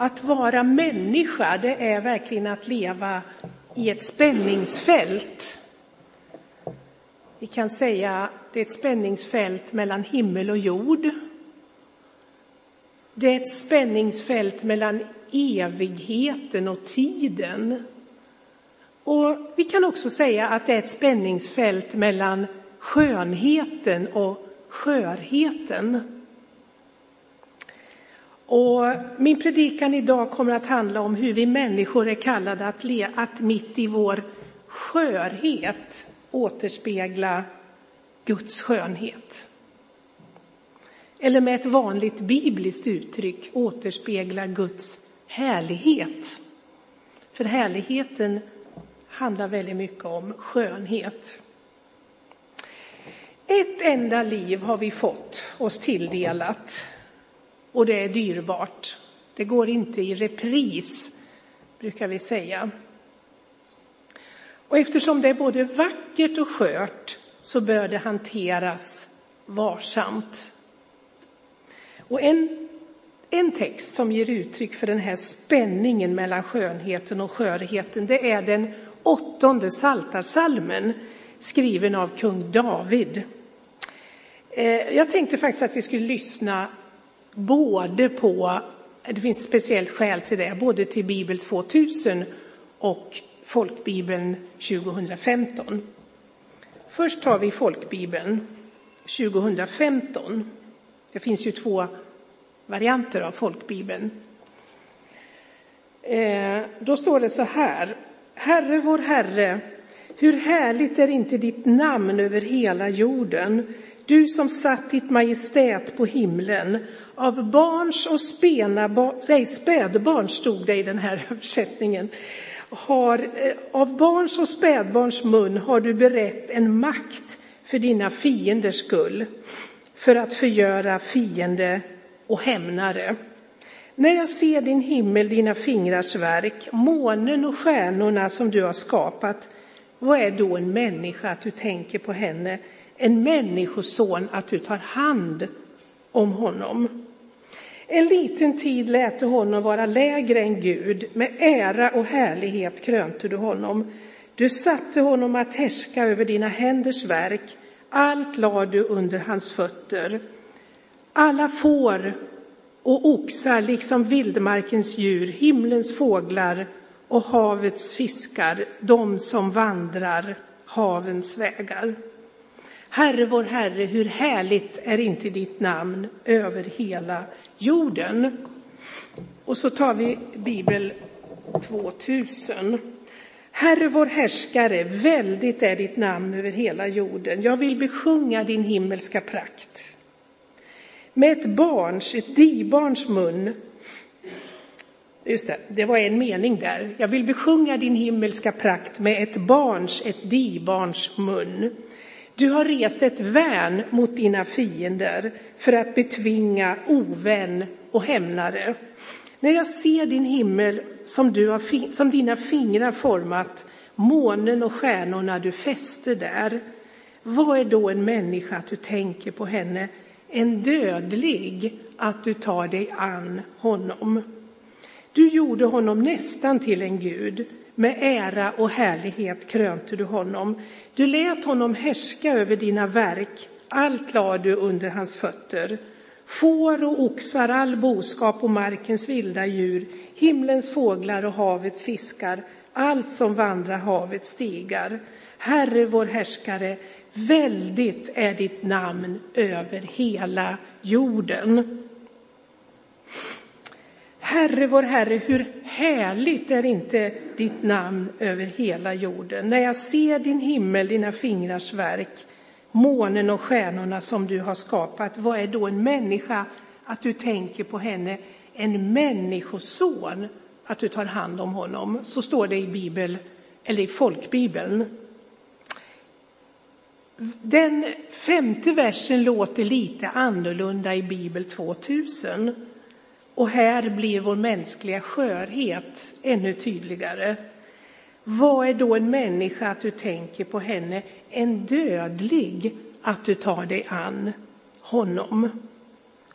Att vara människa, det är verkligen att leva i ett spänningsfält. Vi kan säga det är ett spänningsfält mellan himmel och jord. Det är ett spänningsfält mellan evigheten och tiden. Och vi kan också säga att det är ett spänningsfält mellan skönheten och skörheten. Och min predikan idag kommer att handla om hur vi människor är kallade att, le, att mitt i vår skörhet återspegla Guds skönhet. Eller med ett vanligt bibliskt uttryck återspegla Guds härlighet. För härligheten handlar väldigt mycket om skönhet. Ett enda liv har vi fått oss tilldelat och det är dyrbart. Det går inte i repris, brukar vi säga. Och eftersom det är både vackert och skört så bör det hanteras varsamt. Och en, en text som ger uttryck för den här spänningen mellan skönheten och skörheten, det är den åttonde saltarsalmen skriven av kung David. Eh, jag tänkte faktiskt att vi skulle lyssna både på, det finns speciellt skäl till det, både till Bibel 2000 och Folkbibeln 2015. Först tar vi Folkbibeln 2015. Det finns ju två varianter av Folkbibeln. Eh, då står det så här. Herre vår Herre, hur härligt är inte ditt namn över hela jorden, du som satt ditt majestät på himlen. Av barns och spena, nej, spädbarn stod det i den här översättningen. Har, eh, av barns och spädbarns mun har du berett en makt för dina fienders skull, för att förgöra fiende och hämnare. När jag ser din himmel, dina fingrars verk, månen och stjärnorna som du har skapat, vad är då en människa att du tänker på henne, en människoson att du tar hand om honom? En liten tid lät du honom vara lägre än Gud, med ära och härlighet krönte du honom. Du satte honom att härska över dina händers verk, allt lade du under hans fötter. Alla får och oxar liksom vildmarkens djur, himlens fåglar och havets fiskar, de som vandrar havens vägar. Herre vår Herre, hur härligt är inte ditt namn över hela jorden? Och så tar vi Bibel 2000. Herre vår härskare, väldigt är ditt namn över hela jorden. Jag vill besjunga din himmelska prakt. Med ett barns, ett dibarns mun Just det, det var en mening där. Jag vill besjunga din himmelska prakt med ett barns, ett dibarns mun. Du har rest ett värn mot dina fiender för att betvinga ovän och hämnare. När jag ser din himmel som, du har, som dina fingrar format, månen och stjärnorna du fäste där, vad är då en människa att du tänker på henne, en dödlig att du tar dig an honom? Du gjorde honom nästan till en gud, med ära och härlighet krönte du honom. Du lät honom härska över dina verk, allt lade du under hans fötter. Får och oxar, all boskap och markens vilda djur, himlens fåglar och havets fiskar, allt som vandrar havets stigar. Herre vår härskare, väldigt är ditt namn över hela jorden. Herre vår Herre, hur härligt är inte ditt namn över hela jorden. När jag ser din himmel, dina fingrars verk, månen och stjärnorna som du har skapat, vad är då en människa att du tänker på henne? En människoson, att du tar hand om honom. Så står det i Bibel, eller i folkbibeln. Den femte versen låter lite annorlunda i Bibel 2000. Och här blir vår mänskliga skörhet ännu tydligare. Vad är då en människa att du tänker på henne? En dödlig att du tar dig an honom.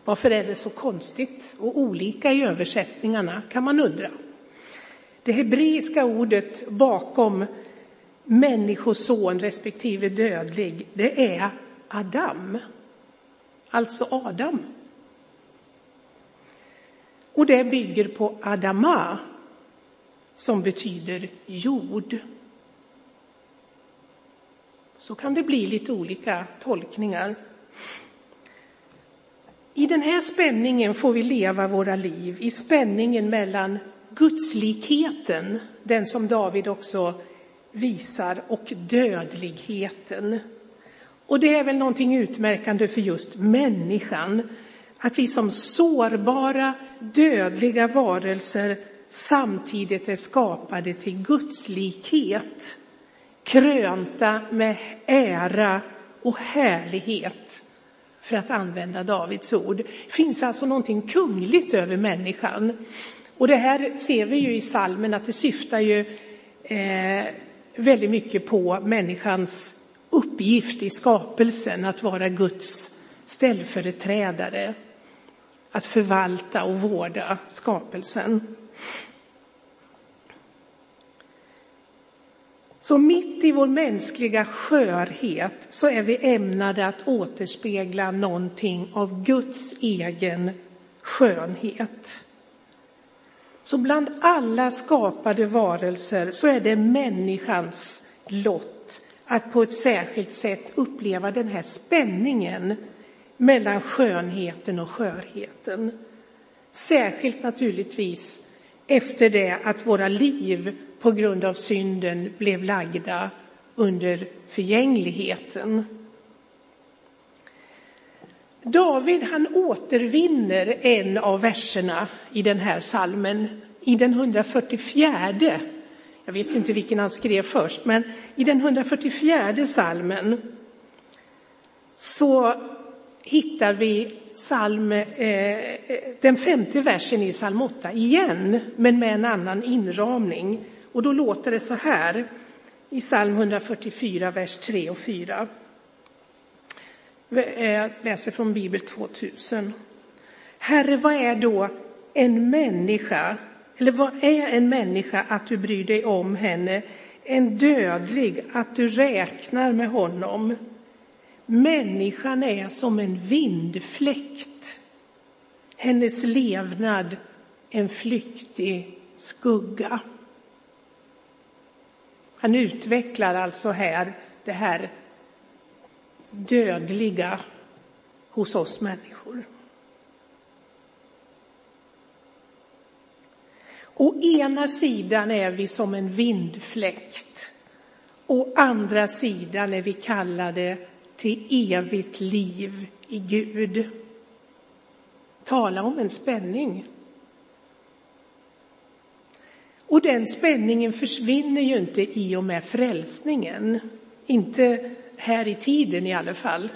Varför är det så konstigt och olika i översättningarna kan man undra. Det hebreiska ordet bakom människoson respektive dödlig, det är Adam. Alltså Adam. Och det bygger på Adama, som betyder jord. Så kan det bli lite olika tolkningar. I den här spänningen får vi leva våra liv, i spänningen mellan gudslikheten, den som David också visar, och dödligheten. Och det är väl någonting utmärkande för just människan, att vi som sårbara, dödliga varelser samtidigt är skapade till gudslikhet, krönta med ära och härlighet, för att använda Davids ord. Det finns alltså någonting kungligt över människan. Och det här ser vi ju i salmen att det syftar ju eh, väldigt mycket på människans uppgift i skapelsen, att vara Guds ställföreträdare, att förvalta och vårda skapelsen. Så mitt i vår mänskliga skörhet så är vi ämnade att återspegla någonting av Guds egen skönhet. Så bland alla skapade varelser så är det människans lott att på ett särskilt sätt uppleva den här spänningen mellan skönheten och skörheten. Särskilt naturligtvis efter det att våra liv på grund av synden blev lagda under förgängligheten. David han återvinner en av verserna i den här salmen, i den 144. Jag vet inte vilken han skrev först, men i den 144 salmen så hittar vi psalm, eh, den femte versen i psalm 8 igen, men med en annan inramning. Och då låter det så här i psalm 144, vers 3 och 4. Eh, jag läser från Bibel 2000. Herre, vad är då en människa, eller vad är en människa att du bryr dig om henne, en dödlig att du räknar med honom? Människan är som en vindfläkt, hennes levnad en flyktig skugga. Han utvecklar alltså här det här dödliga hos oss människor. Å ena sidan är vi som en vindfläkt. Å andra sidan är vi kallade till evigt liv i Gud. Tala om en spänning. Och den spänningen försvinner ju inte i och med frälsningen. Inte här i tiden i alla fall.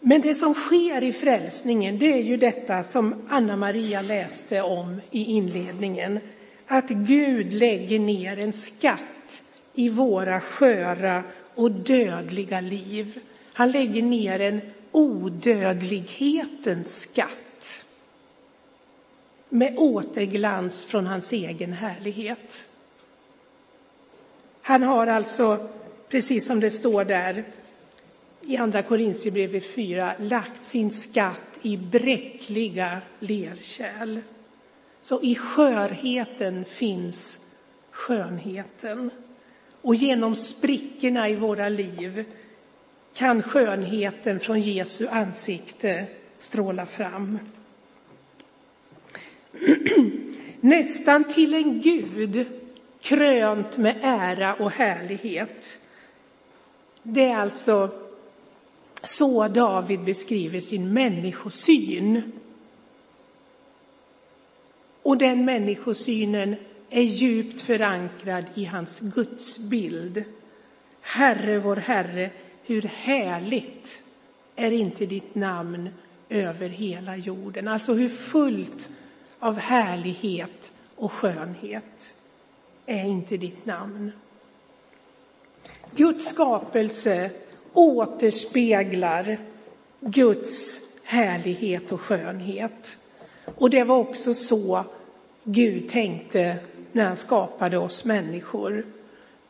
Men det som sker i frälsningen, det är ju detta som Anna Maria läste om i inledningen. Att Gud lägger ner en skatt i våra sköra och dödliga liv. Han lägger ner en odödlighetens skatt med återglans från hans egen härlighet. Han har alltså, precis som det står där i Andra Korintierbrevet 4, lagt sin skatt i bräckliga lerkärl. Så i skörheten finns skönheten. Och genom sprickorna i våra liv kan skönheten från Jesu ansikte stråla fram. Nästan till en Gud krönt med ära och härlighet. Det är alltså så David beskriver sin människosyn. Och den människosynen är djupt förankrad i hans gudsbild. Herre, vår Herre, hur härligt är inte ditt namn över hela jorden? Alltså hur fullt av härlighet och skönhet är inte ditt namn? Guds skapelse återspeglar Guds härlighet och skönhet. Och det var också så Gud tänkte när han skapade oss människor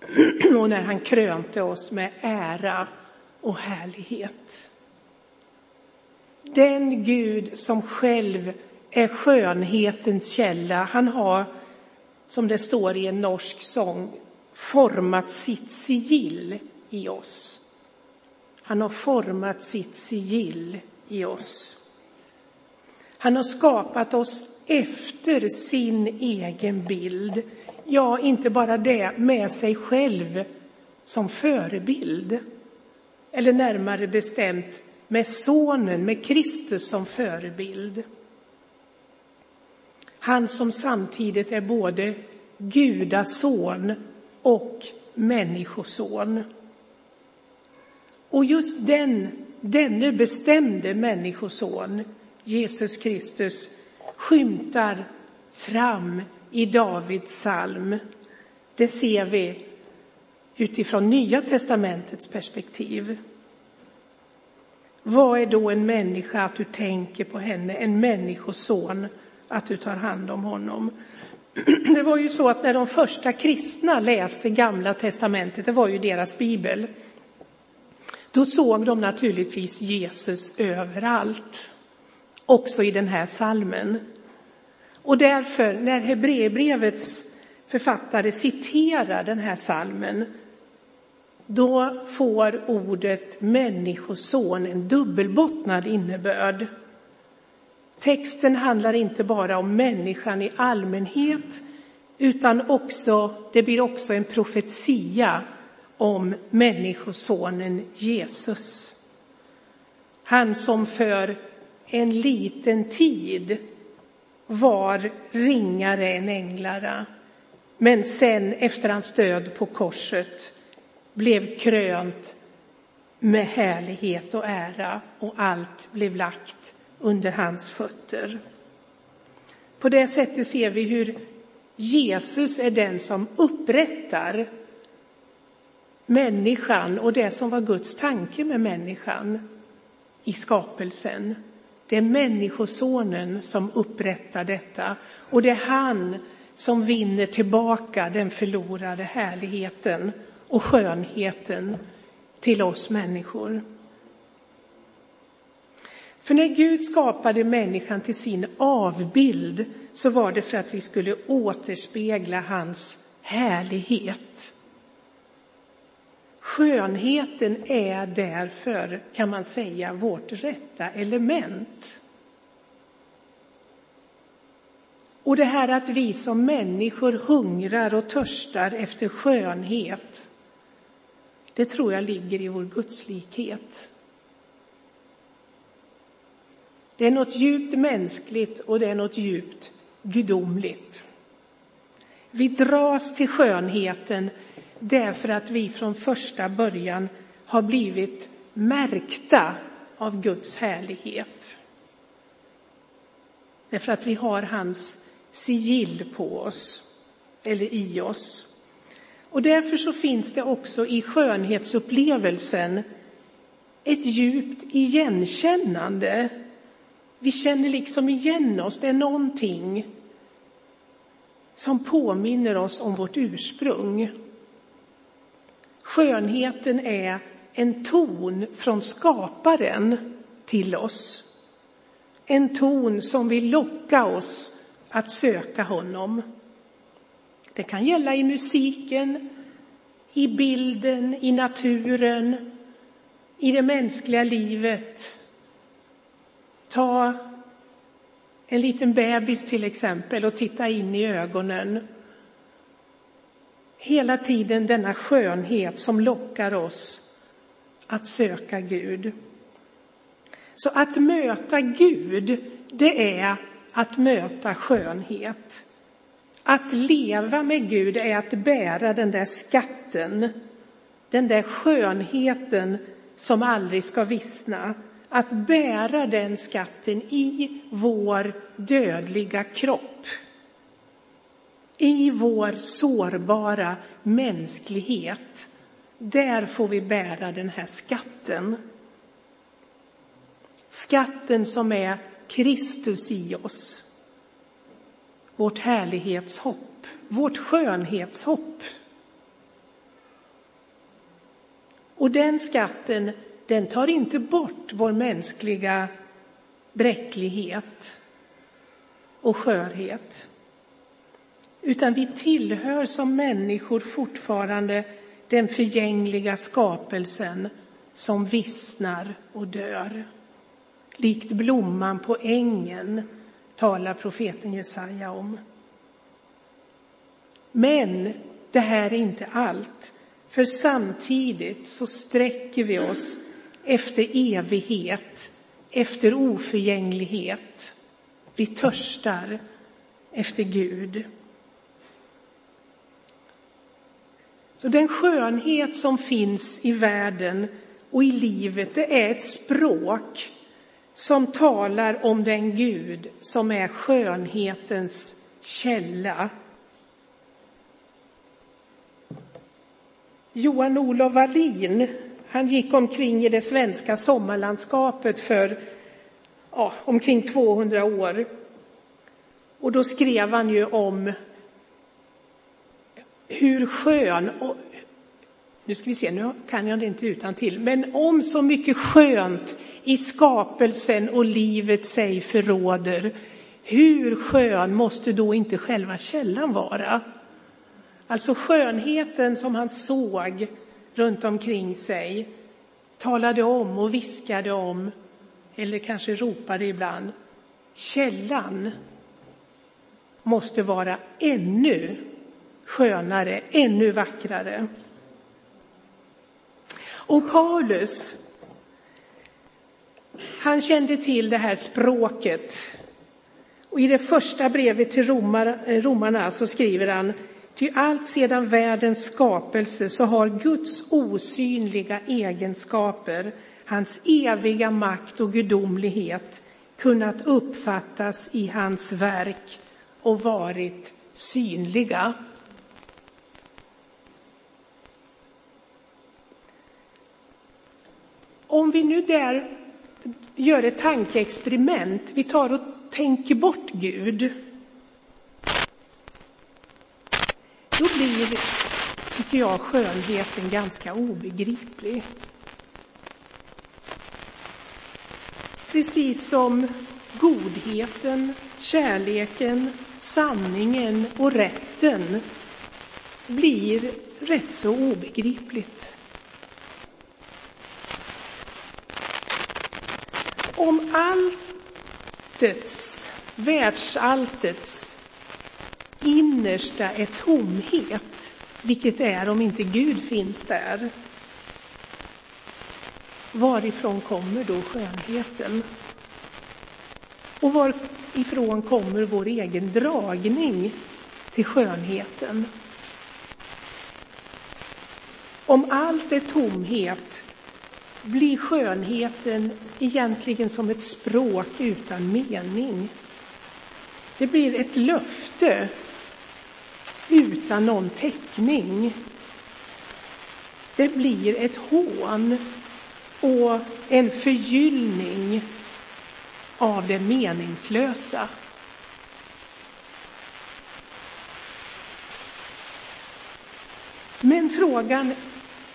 och när han krönte oss med ära och härlighet. Den Gud som själv är skönhetens källa, han har, som det står i en norsk sång, format sitt sigill i oss. Han har format sitt sigill i oss. Han har skapat oss efter sin egen bild. Ja, inte bara det, med sig själv som förebild. Eller närmare bestämt med sonen, med Kristus som förebild. Han som samtidigt är både gudason och människoson. Och just den, denne bestämde människoson, Jesus Kristus, skymtar fram i Davids psalm. Det ser vi utifrån Nya testamentets perspektiv. Vad är då en människa att du tänker på henne, en människoson, att du tar hand om honom? Det var ju så att när de första kristna läste Gamla testamentet, det var ju deras bibel, då såg de naturligtvis Jesus överallt, också i den här salmen. Och därför, när Hebreerbrevets författare citerar den här salmen, då får ordet människoson en dubbelbottnad innebörd. Texten handlar inte bara om människan i allmänhet, utan också, det blir också en profetia om människosonen Jesus. Han som för en liten tid var ringare än änglarna, men sen efter hans död på korset blev krönt med härlighet och ära och allt blev lagt under hans fötter. På det sättet ser vi hur Jesus är den som upprättar människan och det som var Guds tanke med människan i skapelsen. Det är Människosonen som upprättar detta och det är han som vinner tillbaka den förlorade härligheten och skönheten till oss människor. För när Gud skapade människan till sin avbild så var det för att vi skulle återspegla hans härlighet. Skönheten är därför, kan man säga, vårt rätta element. Och det här att vi som människor hungrar och törstar efter skönhet, det tror jag ligger i vår gudslikhet. Det är något djupt mänskligt och det är något djupt gudomligt. Vi dras till skönheten därför att vi från första början har blivit märkta av Guds härlighet. Därför att vi har hans sigill på oss, eller i oss. Och därför så finns det också i skönhetsupplevelsen ett djupt igenkännande. Vi känner liksom igen oss, det är någonting som påminner oss om vårt ursprung. Skönheten är en ton från skaparen till oss. En ton som vill locka oss att söka honom. Det kan gälla i musiken, i bilden, i naturen, i det mänskliga livet. Ta en liten bebis till exempel och titta in i ögonen hela tiden denna skönhet som lockar oss att söka Gud. Så att möta Gud, det är att möta skönhet. Att leva med Gud är att bära den där skatten, den där skönheten som aldrig ska vissna. Att bära den skatten i vår dödliga kropp i vår sårbara mänsklighet, där får vi bära den här skatten. Skatten som är Kristus i oss. Vårt härlighetshopp, vårt skönhetshopp. Och den skatten, den tar inte bort vår mänskliga bräcklighet och skörhet. Utan vi tillhör som människor fortfarande den förgängliga skapelsen som vissnar och dör. Likt blomman på ängen talar profeten Jesaja om. Men det här är inte allt, för samtidigt så sträcker vi oss efter evighet, efter oförgänglighet. Vi törstar efter Gud. Så den skönhet som finns i världen och i livet, det är ett språk som talar om den Gud som är skönhetens källa. Johan Olof Wallin, han gick omkring i det svenska sommarlandskapet för ja, omkring 200 år. Och då skrev han ju om hur skön, och, nu ska vi se, nu kan jag det inte utan till, men om så mycket skönt i skapelsen och livet sig förråder, hur skön måste då inte själva källan vara? Alltså skönheten som han såg runt omkring sig talade om och viskade om, eller kanske ropade ibland, källan måste vara ännu skönare, ännu vackrare. Och Paulus, han kände till det här språket. Och i det första brevet till romar, romarna så skriver han Ty allt sedan världens skapelse så har Guds osynliga egenskaper, hans eviga makt och gudomlighet kunnat uppfattas i hans verk och varit synliga. Om vi nu där gör ett tankeexperiment, vi tar och tänker bort Gud. Då blir, tycker jag, skönheten ganska obegriplig. Precis som godheten, kärleken, sanningen och rätten blir rätt så obegripligt. Om alltets, världsalltets innersta är tomhet, vilket det är om inte Gud finns där, varifrån kommer då skönheten? Och varifrån kommer vår egen dragning till skönheten? Om allt är tomhet blir skönheten egentligen som ett språk utan mening. Det blir ett löfte utan någon täckning. Det blir ett hån och en förgyllning av det meningslösa. Men frågan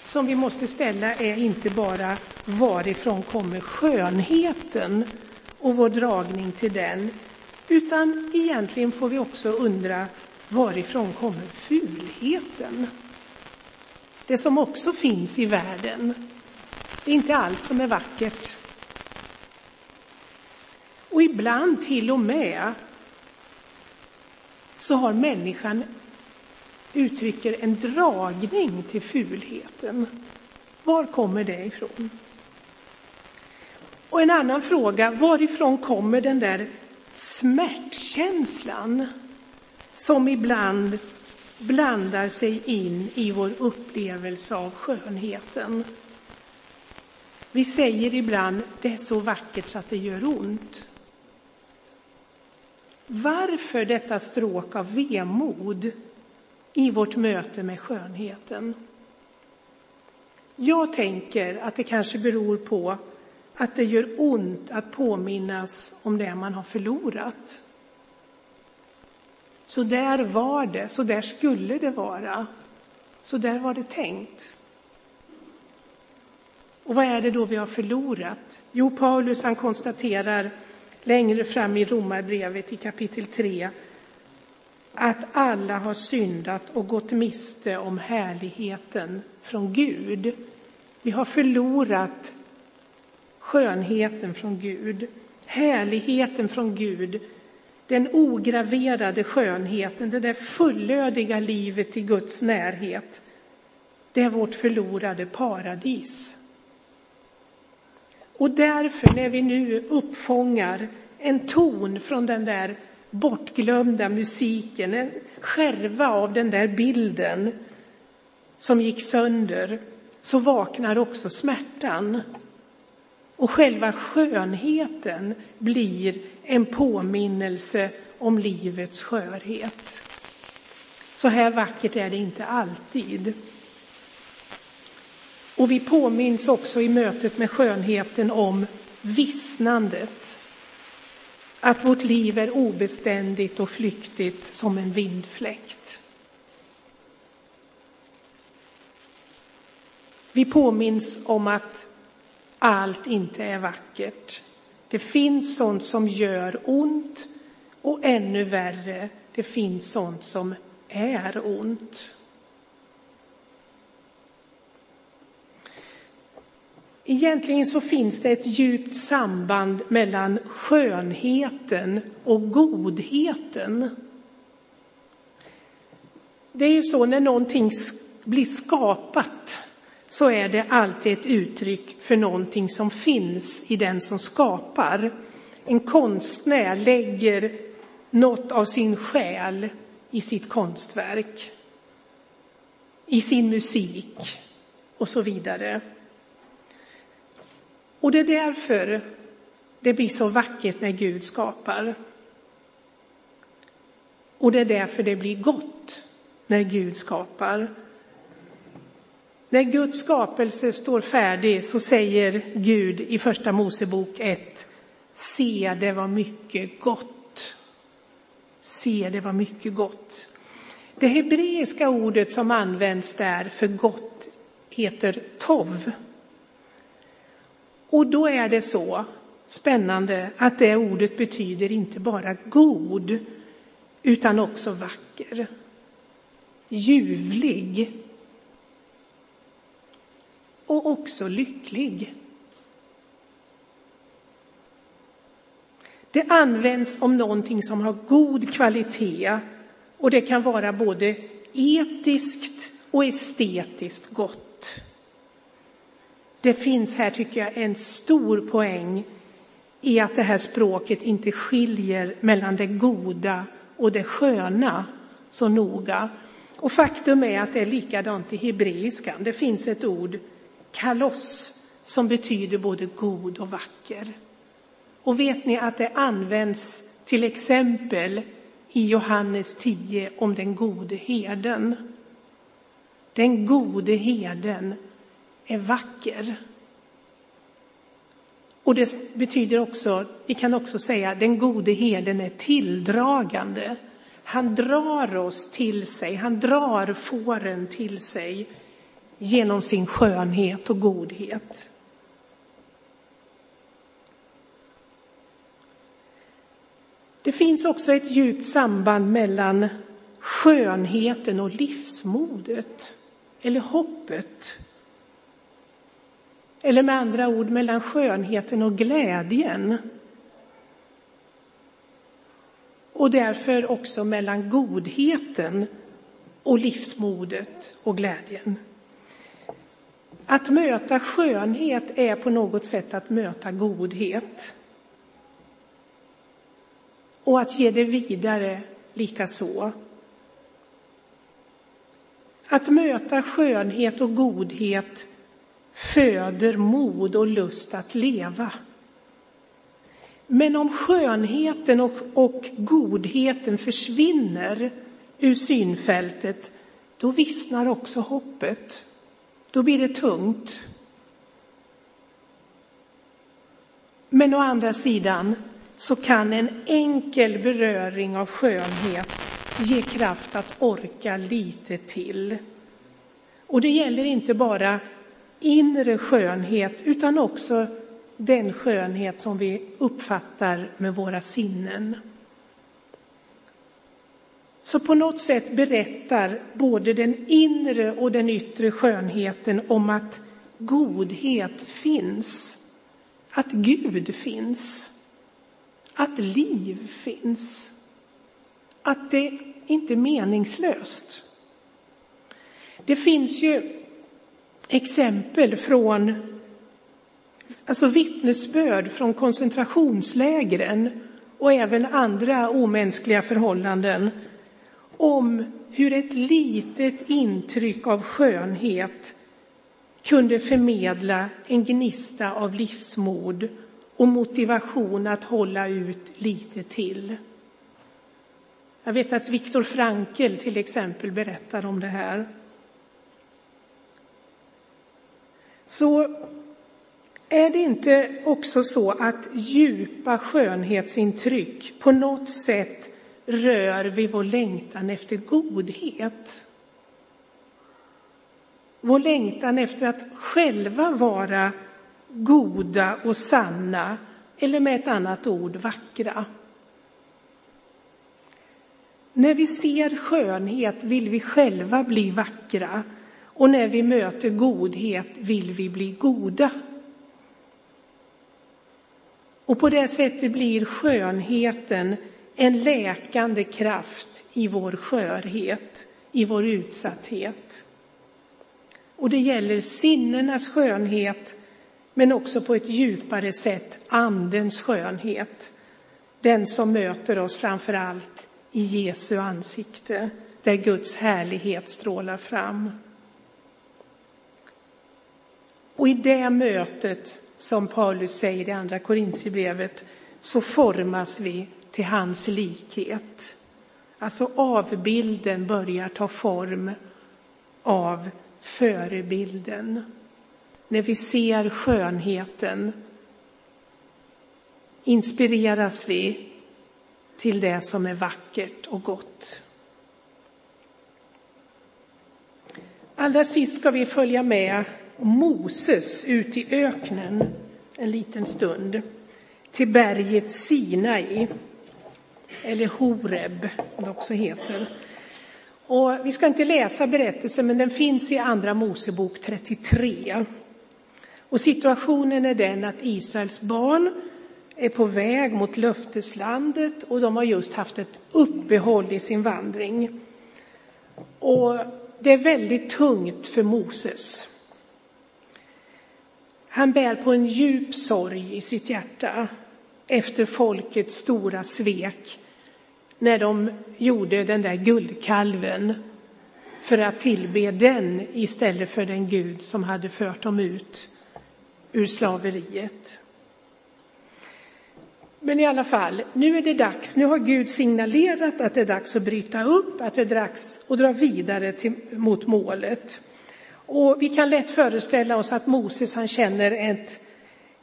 som vi måste ställa är inte bara varifrån kommer skönheten och vår dragning till den, utan egentligen får vi också undra varifrån kommer fulheten? Det som också finns i världen. Det är inte allt som är vackert. Och ibland till och med så har människan uttrycker en dragning till fulheten. Var kommer det ifrån? Och en annan fråga, varifrån kommer den där smärtkänslan som ibland blandar sig in i vår upplevelse av skönheten? Vi säger ibland, det är så vackert så att det gör ont. Varför detta stråk av vemod i vårt möte med skönheten. Jag tänker att det kanske beror på att det gör ont att påminnas om det man har förlorat. Så där var det, så där skulle det vara. Så där var det tänkt. Och vad är det då vi har förlorat? Jo, Paulus han konstaterar längre fram i Romarbrevet i kapitel 3 att alla har syndat och gått miste om härligheten från Gud. Vi har förlorat skönheten från Gud, härligheten från Gud, den ograverade skönheten, det där fullödiga livet i Guds närhet. Det är vårt förlorade paradis. Och därför, när vi nu uppfångar en ton från den där bortglömda musiken, en skärva av den där bilden som gick sönder, så vaknar också smärtan. Och själva skönheten blir en påminnelse om livets skörhet. Så här vackert är det inte alltid. Och vi påminns också i mötet med skönheten om vissnandet. Att vårt liv är obeständigt och flyktigt som en vindfläkt. Vi påminns om att allt inte är vackert. Det finns sånt som gör ont och ännu värre, det finns sånt som är ont. Egentligen så finns det ett djupt samband mellan skönheten och godheten. Det är ju så när någonting blir skapat så är det alltid ett uttryck för någonting som finns i den som skapar. En konstnär lägger något av sin själ i sitt konstverk, i sin musik och så vidare. Och det är därför det blir så vackert när Gud skapar. Och det är därför det blir gott när Gud skapar. När Guds skapelse står färdig så säger Gud i Första Mosebok 1, se det var mycket gott. Se det var mycket gott. Det hebreiska ordet som används där för gott heter tov. Och då är det så spännande att det ordet betyder inte bara god utan också vacker, ljuvlig och också lycklig. Det används om någonting som har god kvalitet och det kan vara både etiskt och estetiskt gott. Det finns här, tycker jag, en stor poäng i att det här språket inte skiljer mellan det goda och det sköna så noga. Och faktum är att det är likadant i hebreiskan. Det finns ett ord, kalos, som betyder både god och vacker. Och vet ni att det används till exempel i Johannes 10 om den gode herden. Den gode herden är vacker. Och det betyder också, vi kan också säga, den gode herden är tilldragande. Han drar oss till sig, han drar fåren till sig genom sin skönhet och godhet. Det finns också ett djupt samband mellan skönheten och livsmodet, eller hoppet. Eller med andra ord mellan skönheten och glädjen. Och därför också mellan godheten och livsmodet och glädjen. Att möta skönhet är på något sätt att möta godhet. Och att ge det vidare lika så. Att möta skönhet och godhet föder mod och lust att leva. Men om skönheten och, och godheten försvinner ur synfältet, då vissnar också hoppet. Då blir det tungt. Men å andra sidan så kan en enkel beröring av skönhet ge kraft att orka lite till. Och det gäller inte bara inre skönhet utan också den skönhet som vi uppfattar med våra sinnen. Så på något sätt berättar både den inre och den yttre skönheten om att godhet finns, att Gud finns, att liv finns, att det inte är meningslöst. Det finns ju exempel från, alltså vittnesbörd från koncentrationslägren och även andra omänskliga förhållanden om hur ett litet intryck av skönhet kunde förmedla en gnista av livsmod och motivation att hålla ut lite till. Jag vet att Viktor Frankl till exempel berättar om det här. Så är det inte också så att djupa skönhetsintryck på något sätt rör vid vår längtan efter godhet? Vår längtan efter att själva vara goda och sanna, eller med ett annat ord vackra. När vi ser skönhet vill vi själva bli vackra och när vi möter godhet vill vi bli goda. Och på det sättet blir skönheten en läkande kraft i vår skörhet, i vår utsatthet. Och det gäller sinnenas skönhet, men också på ett djupare sätt andens skönhet. Den som möter oss framför allt i Jesu ansikte, där Guds härlighet strålar fram. Och i det mötet, som Paulus säger i Andra Korintierbrevet, så formas vi till hans likhet. Alltså avbilden börjar ta form av förebilden. När vi ser skönheten inspireras vi till det som är vackert och gott. Allra sist ska vi följa med Moses ut i öknen en liten stund till berget Sinai, eller Horeb, som det också heter. Och vi ska inte läsa berättelsen, men den finns i Andra Mosebok 33. Och situationen är den att Israels barn är på väg mot löfteslandet och de har just haft ett uppehåll i sin vandring. Och det är väldigt tungt för Moses. Han bär på en djup sorg i sitt hjärta efter folkets stora svek när de gjorde den där guldkalven för att tillbe den istället för den Gud som hade fört dem ut ur slaveriet. Men i alla fall, nu är det dags. Nu har Gud signalerat att det är dags att bryta upp, att det är dags att dra vidare till, mot målet. Och vi kan lätt föreställa oss att Moses han känner ett,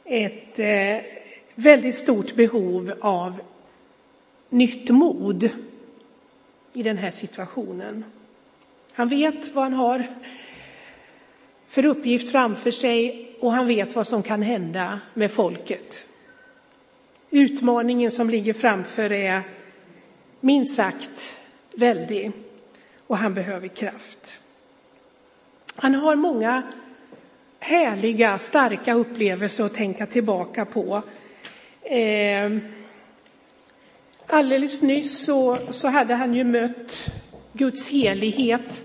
ett eh, väldigt stort behov av nytt mod i den här situationen. Han vet vad han har för uppgift framför sig och han vet vad som kan hända med folket. Utmaningen som ligger framför är minst sagt väldig och han behöver kraft. Han har många härliga, starka upplevelser att tänka tillbaka på. Eh, alldeles nyss så, så hade han ju mött Guds helighet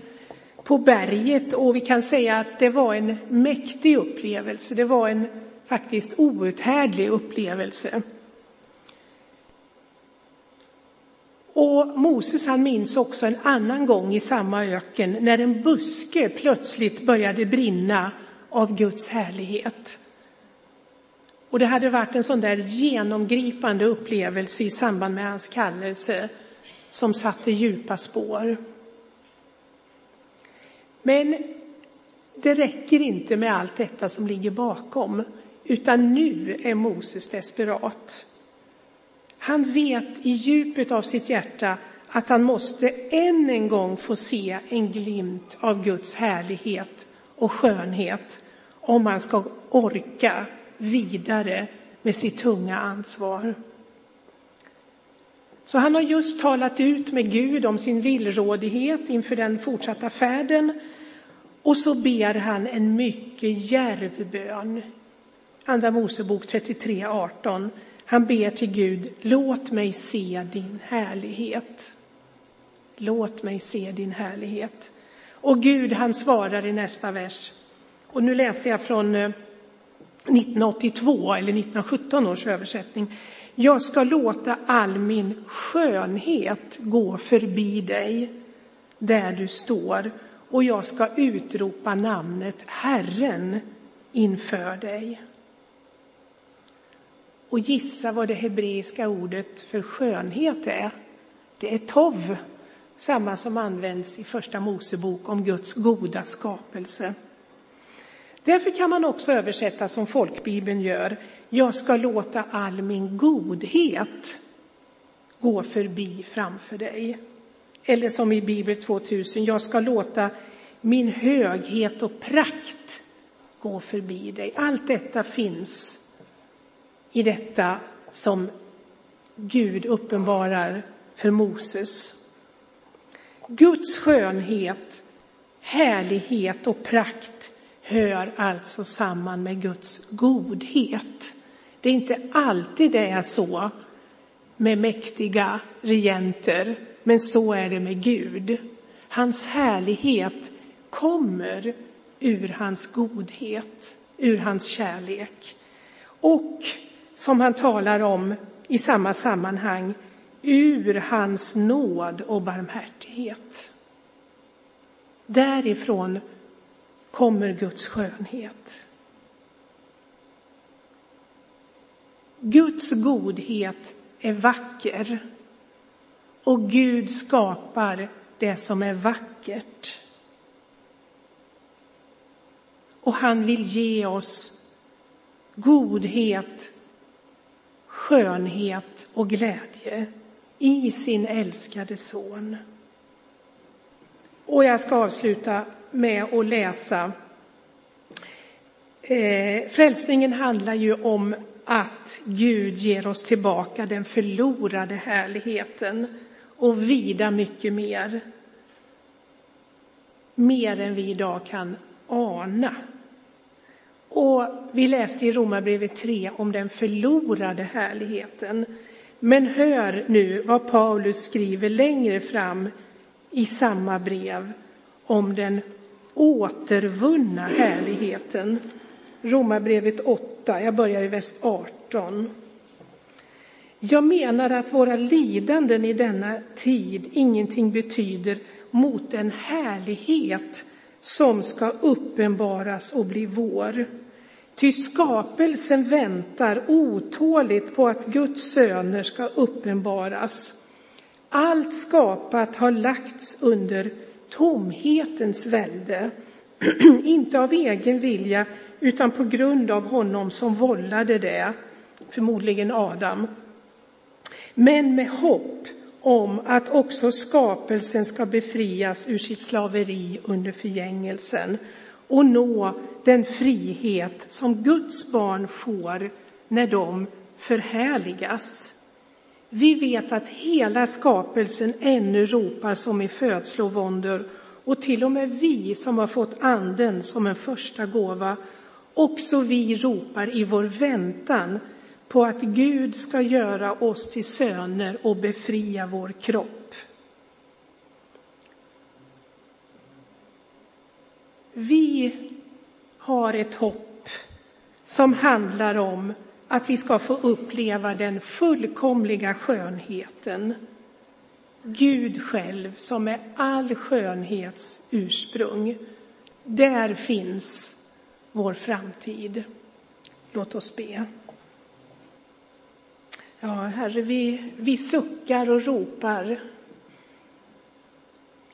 på berget och vi kan säga att det var en mäktig upplevelse. Det var en faktiskt outhärdlig upplevelse. Och Moses han minns också en annan gång i samma öken när en buske plötsligt började brinna av Guds härlighet. Och det hade varit en sån där genomgripande upplevelse i samband med hans kallelse som satte djupa spår. Men det räcker inte med allt detta som ligger bakom, utan nu är Moses desperat. Han vet i djupet av sitt hjärta att han måste än en gång få se en glimt av Guds härlighet och skönhet om han ska orka vidare med sitt tunga ansvar. Så han har just talat ut med Gud om sin villrådighet inför den fortsatta färden och så ber han en mycket djärv bön. Andra Mosebok 33, 18. Han ber till Gud, låt mig se din härlighet. Låt mig se din härlighet. Och Gud han svarar i nästa vers. Och nu läser jag från eh, 1982 eller 1917 års översättning. Jag ska låta all min skönhet gå förbi dig där du står och jag ska utropa namnet Herren inför dig. Och gissa vad det hebreiska ordet för skönhet är. Det är tov, samma som används i Första Mosebok om Guds goda skapelse. Därför kan man också översätta som folkbibeln gör. Jag ska låta all min godhet gå förbi framför dig. Eller som i Bibel 2000, jag ska låta min höghet och prakt gå förbi dig. Allt detta finns i detta som Gud uppenbarar för Moses. Guds skönhet, härlighet och prakt hör alltså samman med Guds godhet. Det är inte alltid det är så med mäktiga regenter, men så är det med Gud. Hans härlighet kommer ur hans godhet, ur hans kärlek. Och som han talar om i samma sammanhang, ur hans nåd och barmhärtighet. Därifrån kommer Guds skönhet. Guds godhet är vacker och Gud skapar det som är vackert. Och han vill ge oss godhet, skönhet och glädje i sin älskade son. Och jag ska avsluta med att läsa. Eh, frälsningen handlar ju om att Gud ger oss tillbaka den förlorade härligheten och vida mycket mer. Mer än vi idag kan ana. Och vi läste i Romarbrevet 3 om den förlorade härligheten. Men hör nu vad Paulus skriver längre fram i samma brev om den återvunna härligheten. Romarbrevet 8, jag börjar i vers 18. Jag menar att våra lidanden i denna tid ingenting betyder mot den härlighet som ska uppenbaras och bli vår. Ty skapelsen väntar otåligt på att Guds söner ska uppenbaras. Allt skapat har lagts under tomhetens välde, inte av egen vilja utan på grund av honom som vållade det, förmodligen Adam. Men med hopp om att också skapelsen ska befrias ur sitt slaveri under förgängelsen och nå den frihet som Guds barn får när de förhärligas. Vi vet att hela skapelsen ännu ropar som i födslovåndor och till och med vi som har fått anden som en första gåva, också vi ropar i vår väntan på att Gud ska göra oss till söner och befria vår kropp. Vi har ett hopp som handlar om att vi ska få uppleva den fullkomliga skönheten. Gud själv som är all skönhets ursprung. Där finns vår framtid. Låt oss be. Ja, Herre, vi, vi suckar och ropar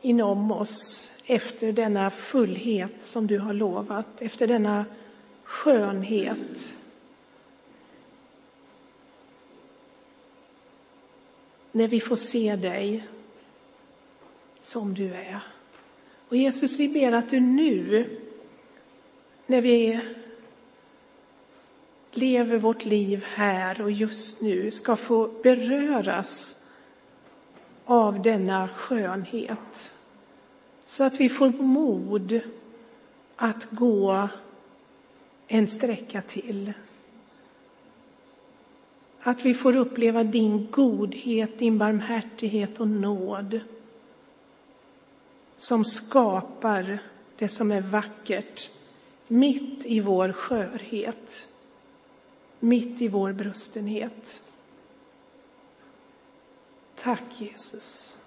inom oss efter denna fullhet som du har lovat, efter denna skönhet. När vi får se dig som du är. Och Jesus, vi ber att du nu, när vi lever vårt liv här och just nu, ska få beröras av denna skönhet. Så att vi får mod att gå en sträcka till. Att vi får uppleva din godhet, din barmhärtighet och nåd som skapar det som är vackert mitt i vår skörhet, mitt i vår brustenhet. Tack Jesus.